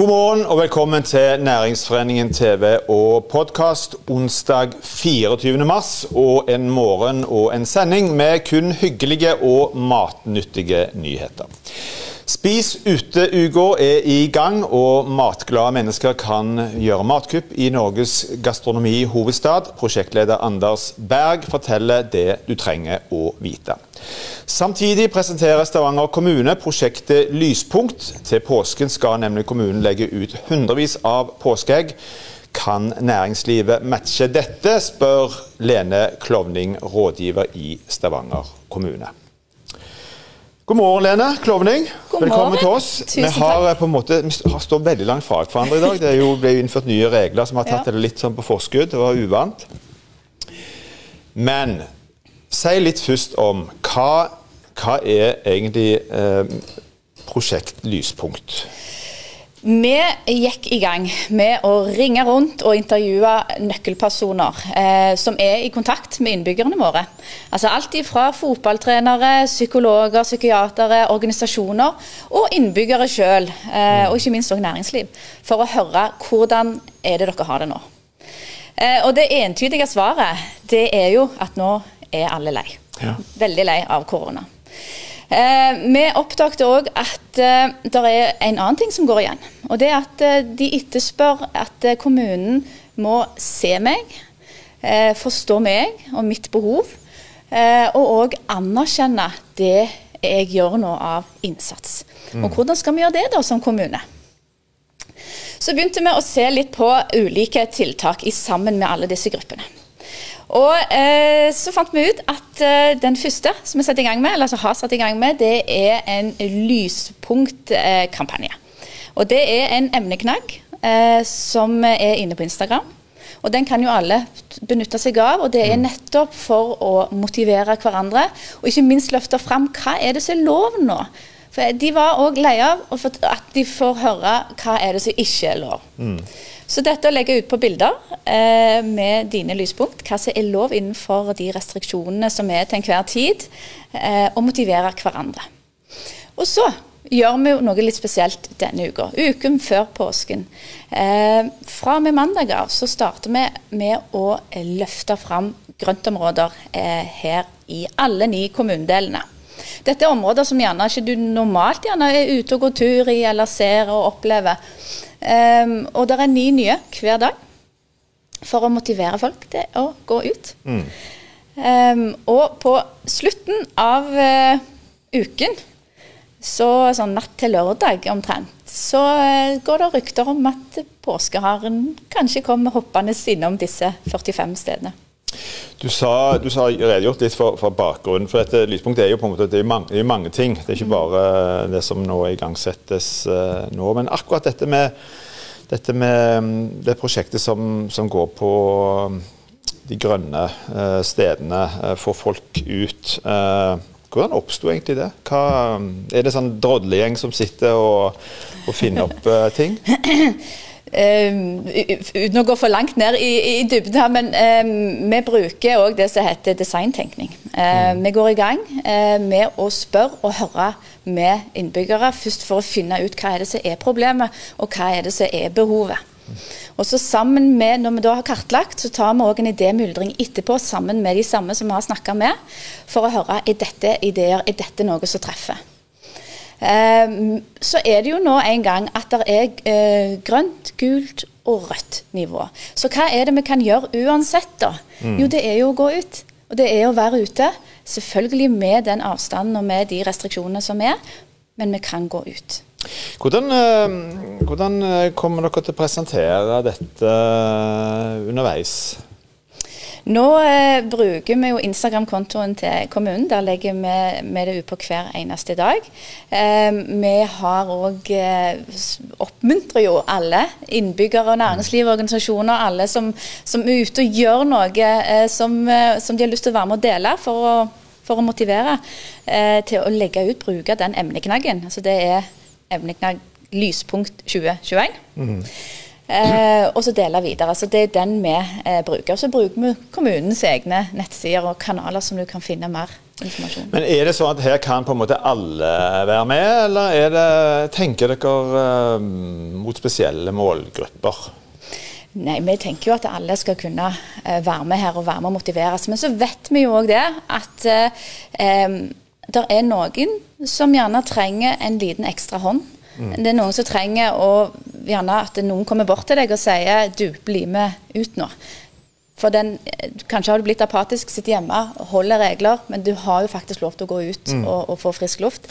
God morgen og velkommen til Næringsforeningen TV og podkast onsdag 24. mars. Og en morgen og en sending med kun hyggelige og matnyttige nyheter. Spis ute-uka er i gang, og matglade mennesker kan gjøre matkupp i Norges gastronomihovedstad. Prosjektleder Anders Berg forteller det du trenger å vite. Samtidig presenterer Stavanger kommune prosjektet Lyspunkt. Til påsken skal nemlig kommunen legge ut hundrevis av påskeegg. Kan næringslivet matche dette, spør Lene Klovning, rådgiver i Stavanger kommune. God morgen, Lene Klovning. God Velkommen morgen. til oss. Tusen vi har takk. eh, på en måte, vi har stått veldig langt fra hverandre i dag. Det er jo, ble jo innført nye regler som har tatt Ja. det litt sånn på forskudd. Det var uvant. Men si litt først om hva, hva er egentlig eh, prosjekt Lyspunkt? Vi gikk i gang med å ringe rundt og intervjue nøkkelpersoner eh, som er i kontakt med innbyggerne våre. Altså Alt fra fotballtrenere, psykologer, psykiatere, organisasjoner og innbyggere sjøl. Eh, og ikke minst også næringsliv. For å høre hvordan er det dere har det nå. Eh, og det entydige svaret det er jo at nå er alle lei. Ja. Veldig lei av korona. Eh, vi oppdaget òg at eh, det er en annen ting som går igjen. Og det er at eh, de etterspør at kommunen må se meg, forstå meg og mitt behov, eh, og òg anerkjenne det jeg gjør nå av innsats. Og hvordan skal vi gjøre det da som kommune? Så begynte vi å se litt på ulike tiltak i sammen med alle disse gruppene. Og eh, så fant vi ut at eh, den første som vi setter i gang med, eller som har satt i gang med, det er en lyspunktkampanje. og det er en emneknagg eh, som er inne på Instagram. Og den kan jo alle benytte seg av, og det er nettopp for å motivere hverandre. Og ikke minst løfte fram hva er det som er lov nå. For De var òg lei av at de får høre hva er det som ikke er lov. Så dette å legge ut på bilder eh, med dine lyspunkt, hva som er lov innenfor de restriksjonene som er til enhver tid, eh, og motivere hverandre. Og så gjør vi jo noe litt spesielt denne uka. Uken før påsken. Eh, fra og med mandag av så starter vi med å løfte fram grøntområder eh, her i alle ni kommunedelene. Dette er områder som gjerne ikke du normalt gjerne er ute og går tur i eller ser og opplever. Um, og det er ni nye hver dag for å motivere folk til å gå ut. Um, og på slutten av uh, uken, så sånn natt til lørdag omtrent, så uh, går det rykter om at påskeharen kanskje kommer hoppende innom disse 45 stedene. Du sa, du sa redegjort litt for, for bakgrunnen, for dette lyspunktet er jo på en måte, det er mange, det er mange ting. Det er ikke bare det som nå igangsettes uh, nå. Men akkurat dette med, dette med mm, det prosjektet som, som går på mm, de grønne uh, stedene, uh, få folk ut. Uh, hvordan oppsto egentlig det? Hva, mm, er det sånn drodlegjeng som sitter og, og finner opp ting? Um, uten å gå for langt ned i, i dybden her, men um, vi bruker òg det som heter designtenkning. Uh, Vi går i gang uh, med å spørre og høre med innbyggere, først for å finne ut hva er det som er problemet, og hva er det som er behovet. Og så sammen med, Når vi da har kartlagt, så tar vi òg en idémyldring etterpå sammen med de samme som vi har snakka med, for å høre er dette ideer, er dette noe som treffer. Ehm, så er det jo nå en gang at det er eh, grønt, gult og rødt nivå. Så hva er det vi kan gjøre uansett, da? Jo, det er jo å gå ut. Og det er å være ute. Selvfølgelig med den avstanden og med de restriksjonene som er, men vi kan gå ut. Hvordan, eh, hvordan eh, kommer dere til å presentere dette eh, underveis? Nå eh, bruker vi jo Instagram-kontoen til kommunen. Der legger vi, vi det ut på hver eneste dag. Eh, vi har òg eh, oppmuntrer jo alle innbyggere, næringsliv organisasjoner, alle som, som er ute og gjør noe eh, som, eh, som de har lyst til å være med og dele for å, for å motivere eh, til å legge ut, bruke den emneknaggen. Altså det er emneknagg lyspunkt 2021. Eh, og så dele videre. Så Det er den vi eh, bruker. Så bruker vi kommunens egne nettsider og kanaler som du kan finne mer informasjon. Men er det sånn at her kan på en måte alle være med, eller er det, tenker dere eh, mot spesielle målgrupper? Nei, Vi tenker jo at alle skal kunne uh, være med her og være med og motiveres. Men så vet vi jo òg det at uh, um, det er noen som gjerne trenger en liten ekstra hånd. Mm. Det er noen som trenger å, gjerne at noen kommer bort til deg og sier du, bli med ut nå. For den, Kanskje har du blitt apatisk, sitter hjemme, holder regler, men du har jo faktisk lov til å gå ut mm. og, og, få frisk luft.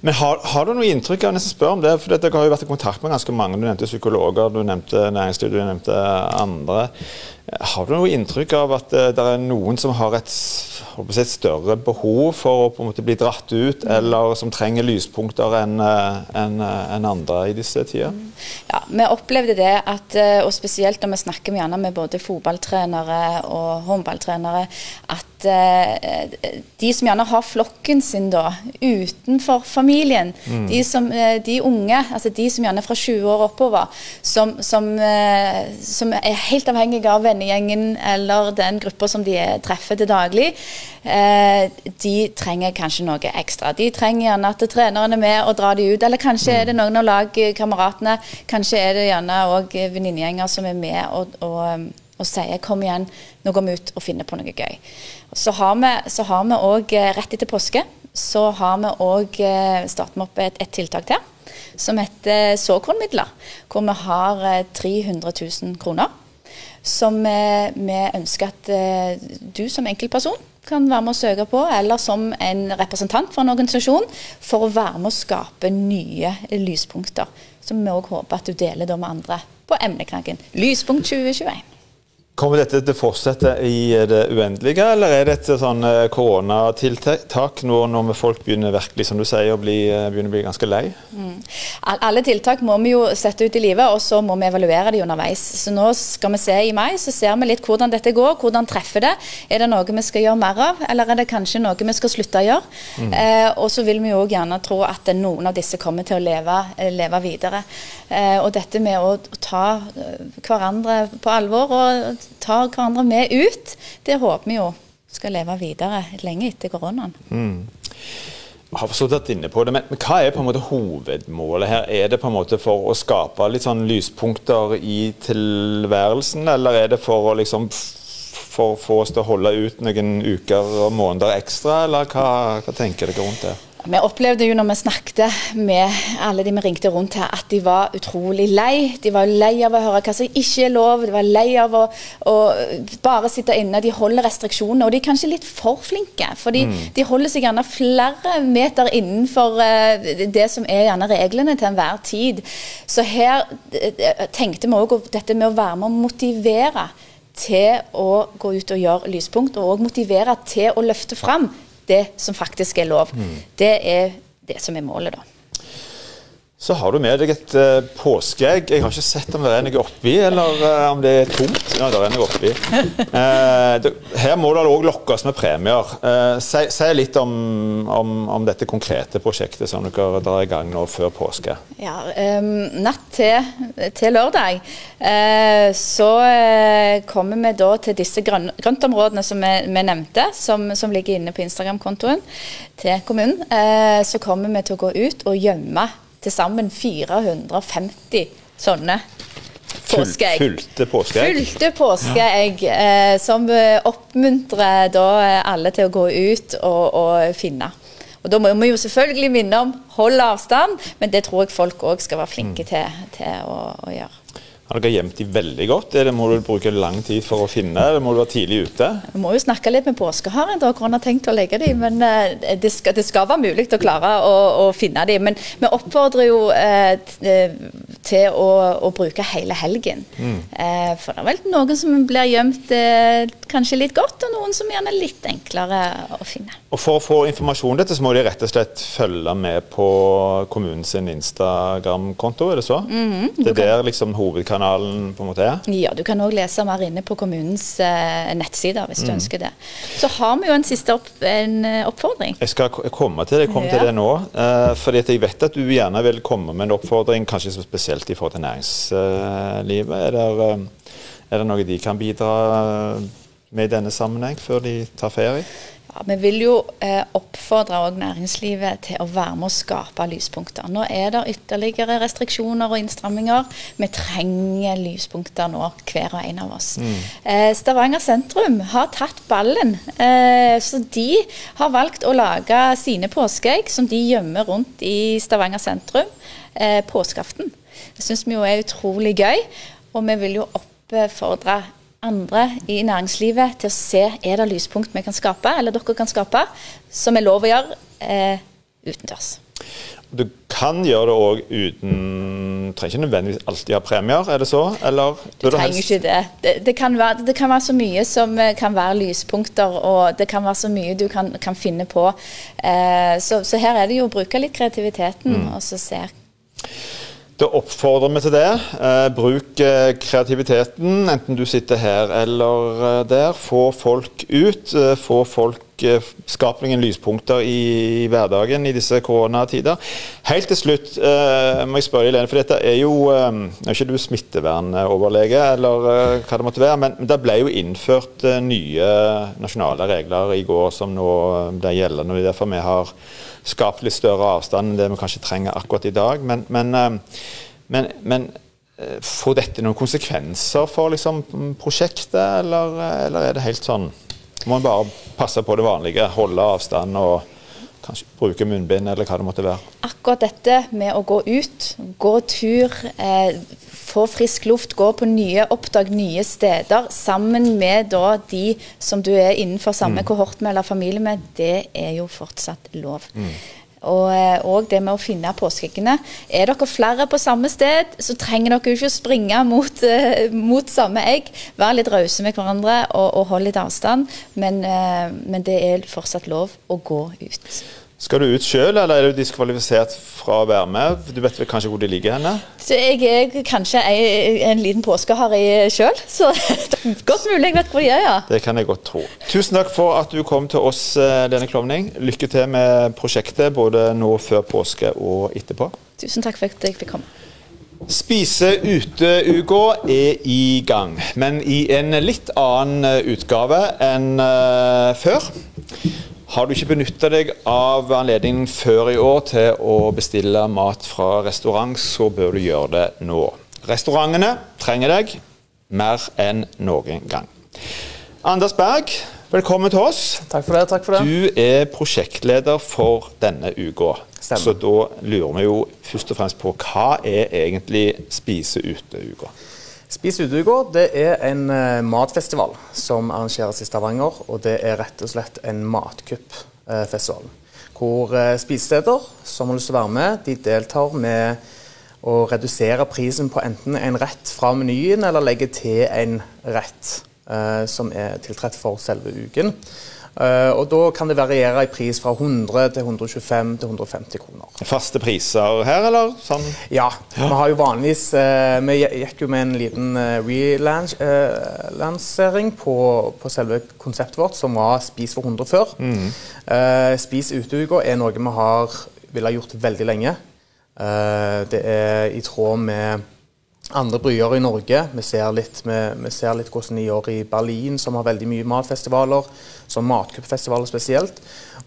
Men har, har, du noe inntrykk av nesten spør om det, for dere har jo vært i kontakt med ganske mange. Du nevnte psykologer, du nevnte næringsliv, du nevnte andre. Har du noe inntrykk av at det, det er noen som har et et større behov for å bli dratt ut, eller som trenger lyspunkter enn en, eh, en andre i disse tider? Ja, vi opplevde det, at, eh, og spesielt når vi snakker med både fotballtrenere og håndballtrenere, at eh, de som gjerne har flokken sin da, utenfor familien, mm. de, som, de, unge, altså de som gjerne er fra 20 år oppover, som, som, som er helt avhengige av vennegjengen eller den gruppa som de treffer til daglig, Eh, de trenger kanskje noe ekstra. De trenger gjerne at treneren er med og drar de ut. Eller kanskje er det noen av lagkameratene, kanskje er det gjerne òg venninnegjenger som er med og, og, um, og, sier 'kom igjen, nå går vi ut og finner på noe gøy'. Så har vi òg, eh, rett etter påske, så har vi òg eh, startet opp et, et tiltak til som heter såkornmidler, hvor vi har 300 000 kroner som vi ønsker at du som enkeltperson kan være med å søke på, eller som en representant for en organisasjon, for å være med å skape nye lyspunkter. Som vi òg håper at du deler med andre på emneknaggen Lyspunkt 2021. Kommer dette til å fortsette i det uendelige, eller er dette sånn eh, koronatiltak nå når folk begynner virkelig, som du sier, å bli, eh, begynner å bli ganske lei? Mm. Alle tiltak må vi jo sette ut i livet, og så må vi evaluere de underveis. Så nå skal vi se i mai, så ser vi litt hvordan dette går, hvordan treffer det. Er det noe vi skal gjøre mer av, eller er det kanskje noe vi skal slutte å gjøre? Mm. Eh, og så vil vi jo gjerne tro at noen av disse kommer til å leve, eh, leve videre. Eh, og dette med å ta hverandre på alvor og tar hverandre med ut. Det håper vi jo skal leve videre lenge etter koronaen. Mm. Jeg har forstått vært inne på det, men, men, hva er på en måte hovedmålet her? Er det på en måte for å skape litt sånn lyspunkter i tilværelsen, eller er det for å liksom for å få oss til å holde ut noen uker og måneder ekstra, eller hva, hva tenker dere rundt det? Vi opplevde jo når vi snakket med alle de vi ringte rundt her, at de var utrolig lei. De var lei av å høre hva som ikke er lov, de var lei av å, å bare sitte inne. De holder restriksjoner, og de er kanskje litt for flinke. For mm. de holder seg gjerne flere meter innenfor uh, det som er gjerne reglene til enhver tid. Så her uh, tenkte vi òg dette med å være med å motivere til å gå ut og gjøre lyspunkt, og òg motivere til å løfte fram det som faktisk er lov. Mm. Det er det som er målet, da. Så har du med deg et uh, påskeegg. Jeg har ikke sett om det er noe oppi, eller uh, om det er tomt. Ja, det er noe oppi. Uh, det, her må det òg lokkes med premier. Si, si, litt om, om, om, dette konkrete prosjektet som dere drar i gang nå før påske. Ja, um, Natt til, til lørdag så kommer vi da til disse grøn, grøntområdene som vi, vi nevnte, som, som, ligger inne på Instagram-kontoen til kommunen. så kommer vi til å gå ut og gjemme til sammen 450 sånne påskeegg. Fylte påskeegg? Fylte påskeegg, ja. eh, som oppmuntrer da alle til å gå ut og, og finne. Og Da må vi jo selvfølgelig minne om hold avstand, men det tror jeg folk òg skal være flinke mm. til, til å, å gjøre. Har dere gjemt de veldig godt? eller det Må du bruke lang tid for å finne, eller må du være tidlig ute? Vi må jo snakke litt med påskeharen hvor han har tenkt å legge dem. men uh, det, skal, det, skal, være mulig å klare å, å finne dem. Men vi oppfordrer jo eh, til å, å, bruke hele helgen. Mm. Eh, for det er vel noen som blir gjemt kanskje litt godt, og noen som gjerne er litt enklere å finne. Og For å få informasjon om dette, så må de rett og slett følge med på kommunens Instagram-konto, er det så? Mm -hmm. Det er der liksom hovedkanalen på en måte er? Ja, du kan òg lese mer inne på kommunens eh, nettsider hvis mm. du ønsker det. Så har vi jo en siste opp, en, uh, oppfordring. Jeg skal komme til det, jeg kommer ja. til det nå. Eh, fordi jeg vet at du gjerne vil komme med en oppfordring, kanskje spesielt i forhold til næringslivet. Er det, er det noe de kan bidra med i denne sammenheng, før de tar ferie? Vi vil jo eh, oppfordre næringslivet til å være med å skape lyspunkter. Nå er det ytterligere restriksjoner og innstramminger. Vi trenger lyspunkter nå, hver og en av oss. Mm. Eh, Stavanger sentrum har tatt ballen. Eh, så de har valgt å lage sine påskeegg som de gjemmer rundt i Stavanger sentrum eh, påskeaften. Det syns vi jo er utrolig gøy. Og vi vil jo oppfordre andre i næringslivet til å se er det lyspunkt vi kan skape, eller dere kan skape, som er lov å gjøre eh, utendørs. Du kan gjøre det òg uten Trenger ikke nødvendigvis alltid ha premier, er det så? Eller, du trenger ikke det. Det, det, kan være, det, kan være, så mye som eh, kan være lyspunkter, og det kan være så mye du kan, kan finne på. Eh, så, så, her er det jo å bruke litt kreativiteten, mm. og så se da oppfordrer vi til det. Eh, bruk eh, kreativiteten, enten du sitter her eller eh, der. Få folk ut. Eh, få folk eh, Skap noen lyspunkter i, hverdagen i disse koronatider. Helt til slutt eh, må jeg spørre Helene, for dette er jo Nå er ikke du smittevernoverlege, eller hva det måtte være, men, det ble jo innført nye nasjonale regler i går som nå ble gjeldende. og Derfor vi har skapt litt større avstand enn det vi kanskje trenger akkurat i dag. Men, men, eh, men, men eh, får dette noen konsekvenser for liksom, prosjektet, eller, eller, er det helt sånn Må en bare passe på det vanlige, holde avstand og kanskje bruke munnbind, eller hva det måtte være? Akkurat dette med å gå ut, gå tur, eh, få frisk luft, gå på nye, oppdag nye steder sammen med da de som du er innenfor samme mm. kohort med eller familie med, det er jo fortsatt lov. Mm. Og, eh, og, det med å finne påskeeggene. Er dere flere på samme sted, så trenger dere ikke å springe mot, uh, mot samme egg. Vær litt rause med hverandre og, og hold litt avstand, men, uh, men det er fortsatt lov å gå ut. Skal du ut sjøl, eller er du diskvalifisert fra å være med? Du vet vel kanskje hvor de ligger henne? Så jeg er kanskje en, en liten påskeharry sjøl, så det er godt mulig jeg vet hvor de er, ja. Det kan jeg godt tro. Tusen takk for at du kom til oss, Lene eh, Klovning. Lykke til med prosjektet, både nå før påske og etterpå. Tusen takk for at jeg fikk komme. Spise ute-uka er i gang, men i en litt annen utgave enn uh, før. Har du ikke benytta deg av anledningen før i år til å bestille mat fra restaurant, så bør du gjøre det nå. Restaurantene trenger deg mer enn noen gang. Anders Berg, velkommen til oss. Takk for det. takk for det. Du er prosjektleder for denne uka. Så da lurer vi jo først og fremst på hva er egentlig Spise ute-uka? Spis det er en uh, matfestival som arrangeres i Stavanger. Og det er rett og slett en matcupfestival. hvor uh, spisesteder som har lyst til å være med, de deltar med å redusere prisen på enten en rett fra menyen eller legge til en rett uh, som er tiltrett for selve uken. Uh, og Da kan det variere i pris fra 100 til 125 til 150 kroner. Faste priser her, eller? Sånn? Ja, vi har jo vanligvis uh, Vi gikk jo med en liten uh, relansering på, på, selve konseptet vårt, som var Spis for 100 før. Mm. Spis uteuka er noe vi har ville ha gjort veldig lenge. det er i tråd med andre bryer i Norge. Vi ser, litt, vi, vi ser litt hvordan de gjør i Berlin, som har veldig mye matfestivaler. Som matcupfestivaler spesielt.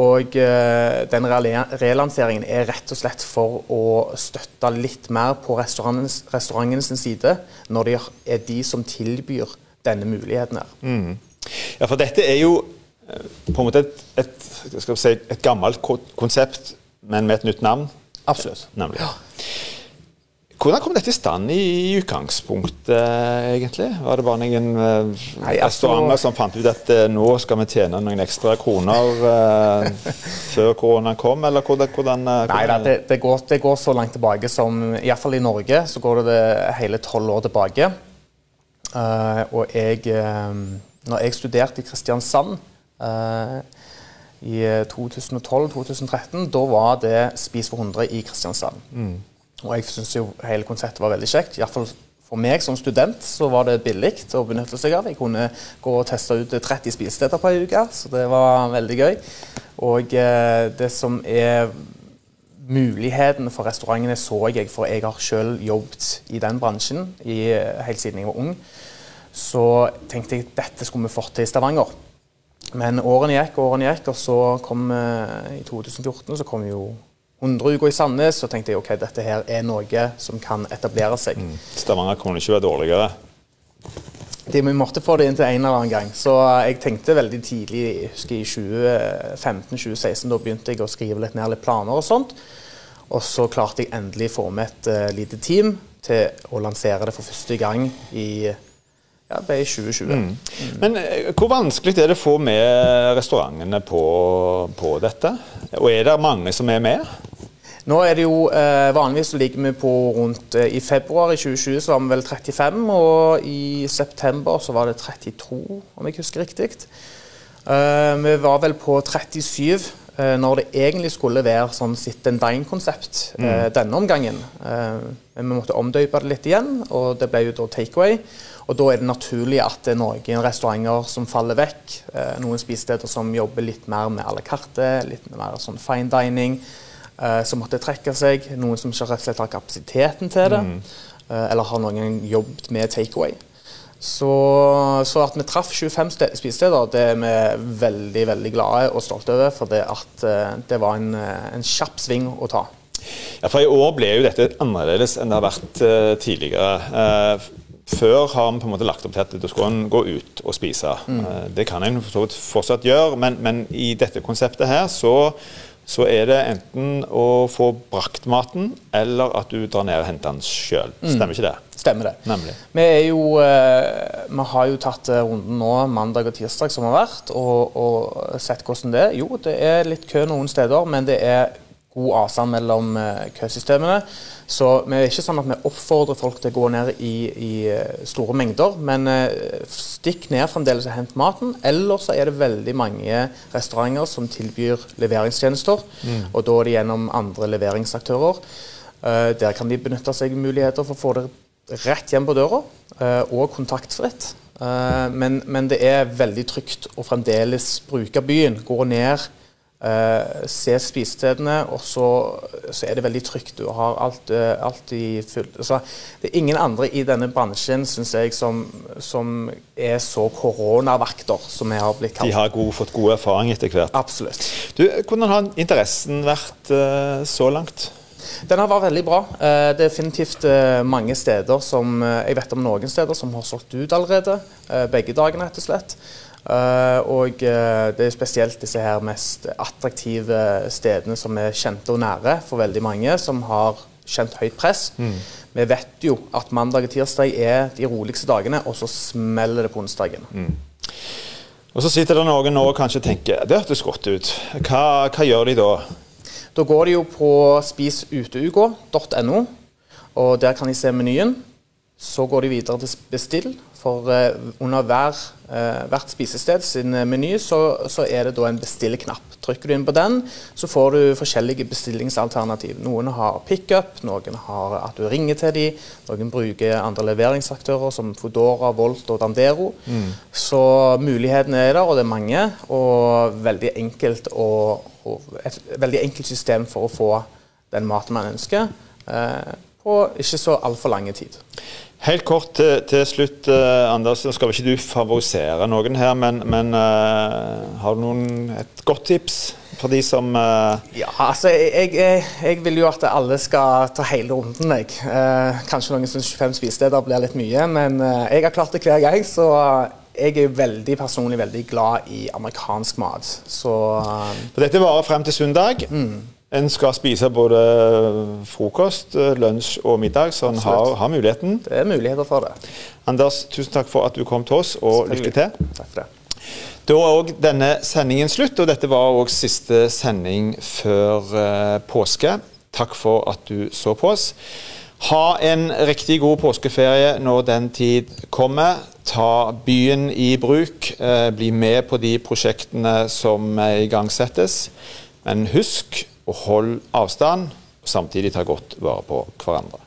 Og eh, den relanseringen er rett og slett for å støtte litt mer på restaurantenes side, når det er de som tilbyr denne muligheten her. Mm. Ja, for dette er jo eh, på en måte et, et, si, et gammelt konsept, men med et nytt navn. Absolutt. Nemlig. Ja. Hvordan kom dette i stand i, i utgangspunktet, egentlig? Var det bare noen uh, Nei, restauranter som fant ut at uh, nå skal vi tjene noen ekstra kroner uh, før koronaen kom, eller hvordan, hvordan, Nei, da, det, det, går, det, går, så langt tilbake som Iallfall i Norge så går det, det hele tolv år tilbake. og jeg Når jeg studerte i Kristiansand i 2012-2013, da var det Spis for 100 i Kristiansand. Mm. Og jeg syns jo hele konseptet var veldig kjekt. Iallfall for meg som student så var det billig å benytte seg av. Jeg kunne gå og teste ut 30 spisesteder på ei uke, så det var veldig gøy. Og eh, det som er mulighetene for restaurantene så jeg, for jeg har selv jobbet i den bransjen i, helt siden jeg var ung. Så tenkte jeg at dette skulle vi fått til i Stavanger. Men årene gikk og årene gikk, og så kom eh, i 2014 så kom jo 100-uka i Sandnes. Så tenkte jeg ok, dette her er noe som kan etablere seg. Mm. Stavanger kunne ikke være dårligere. De, vi måtte få det inn til en eller annen gang. Så jeg tenkte veldig tidlig, jeg husker i 2015-2016, da begynte jeg å skrive litt ned litt planer og sånt. Og så klarte jeg endelig å få med et uh, lite team til å lansere det for første gang i ja, det ble i 2020. Mm. Mm. Men uh, hvor vanskelig er det å få med restaurantene på, på dette? Og er det mange som er med? Nå er det jo eh, Vanligvis ligger vi på rundt eh, I februar i 2020 så var vi vel 35, og i september så var det 32, om jeg husker riktig. Eh, vi var vel på 37 eh, når det egentlig skulle være sånn sit and dine-konsept mm. denne omgangen. Eh, men vi måtte omdøpe det litt igjen, og det ble jo da takeaway. Og da er det naturlig at det er noen restauranter som faller vekk. Eh, noen spisesteder som jobber litt mer med à la carte, litt mer sånn fine dining eh, som måtte trekke seg. Noen som ikke rett og slett har kapasiteten til det. Mm. Eh, eller har noen jobbet med takeaway. Så, så, at vi traff 25 spisesteder, det er vi veldig veldig glade og stolte over. For det, at, eh, det var en, uh, en, kjapp sving å ta. Ja, for I år ble jo dette annerledes enn det har vært uh, tidligere. før har vi på en måte lagt opp til at da skulle en gå ut og spise. Mm. det kan en fortsatt gjøre, men, men i dette konseptet her så så er det enten å få brakt maten, eller at du drar ned og henter den sjøl. Mm. Stemmer ikke det? Stemmer det. Nemlig. Vi, jo, eh, vi har jo tatt eh, runden nå mandag og tirsdag som har vært, og, og sett hvordan det er. Jo, det er litt kø noen steder, men det er god avstand mellom eh, køsystemene. Så vi er ikke sånn at vi oppfordrer folk til å gå ned i, i eh, store mengder, men eh, stikk ned fremdeles og hent maten. Eller så er det veldig mange restauranter som tilbyr leveringstjenester, mm. og da er det gjennom andre leveringsaktører. Der kan de benytte seg muligheter for å få det rett hjem på døra, og kontaktfritt. Men, men det er veldig trygt å fremdeles bruke byen. Gå ned Uh, se spisestedene, og så, så, er det veldig trygt. Du har alt, uh, alt i full altså, Det er ingen andre i denne bransjen synes jeg, som, som er så koronavakter som vi har blitt kalt. De har god, fått god erfaring etter hvert. Absolutt. Du, Hvordan har interessen vært uh, så langt? Den har vært veldig bra. Uh, definitivt mange steder som Jeg vet om noen steder som har solgt ut allerede. begge dagene, rett og slett. Uh, og uh, det er spesielt disse her mest attraktive stedene som er kjente og nære for veldig mange, som har kjent høyt press. Mm. Vi vet jo at mandag og tirsdag er de roligste dagene, og så smeller det på onsdagen. Mm. Og Så sitter det noen nå og kanskje tenker det hørtes godt ut. Hva, hva, gjør de da? Da går de jo på spisuteuka.no, og der kan de se menyen. Så går de videre til bestill, for uh, under hver, uh, hvert spisested sin uh, meny så, så, er det da en bestilleknapp. Trykker du inn på den, så får du forskjellige bestillingsalternativ. Noen har pickup, noen har at du ringer til dem, noen bruker andre leveringsaktører som Foodora, Volt og Dandero. Mm. Så mulighetene er der, og det er mange. Og veldig enkelt å, og et veldig enkelt system for å få den maten man ønsker, på ikke så altfor lang tid. Helt kort til, til slutt, eh, Anders. Nå skal ikke du favorisere noen her, men, men eh, har du noen, et godt tips for de som eh, Ja, altså jeg, jeg, jeg, vil jo at alle skal ta hele runden, jeg. kanskje noen syns 25 spisesteder blir litt mye, men jeg har klart det hver gang. så jeg er veldig personlig veldig glad i amerikansk mat. Så, Dette varer frem til søndag. Mm. En skal spise både frokost, lunsj og middag, så en har, har, muligheten. Det er muligheter for det. Anders, tusen takk for at du kom til oss, og lykke til. Takk for det. Da er òg denne sendingen slutt, og dette var òg siste sending før uh, påske. Takk for at du så på oss. Ha en riktig god påskeferie når den tid kommer. Ta byen i bruk. Uh, bli med på de prosjektene som igangsettes. Men husk og hold avstand, samtidig ta godt vare på hverandre.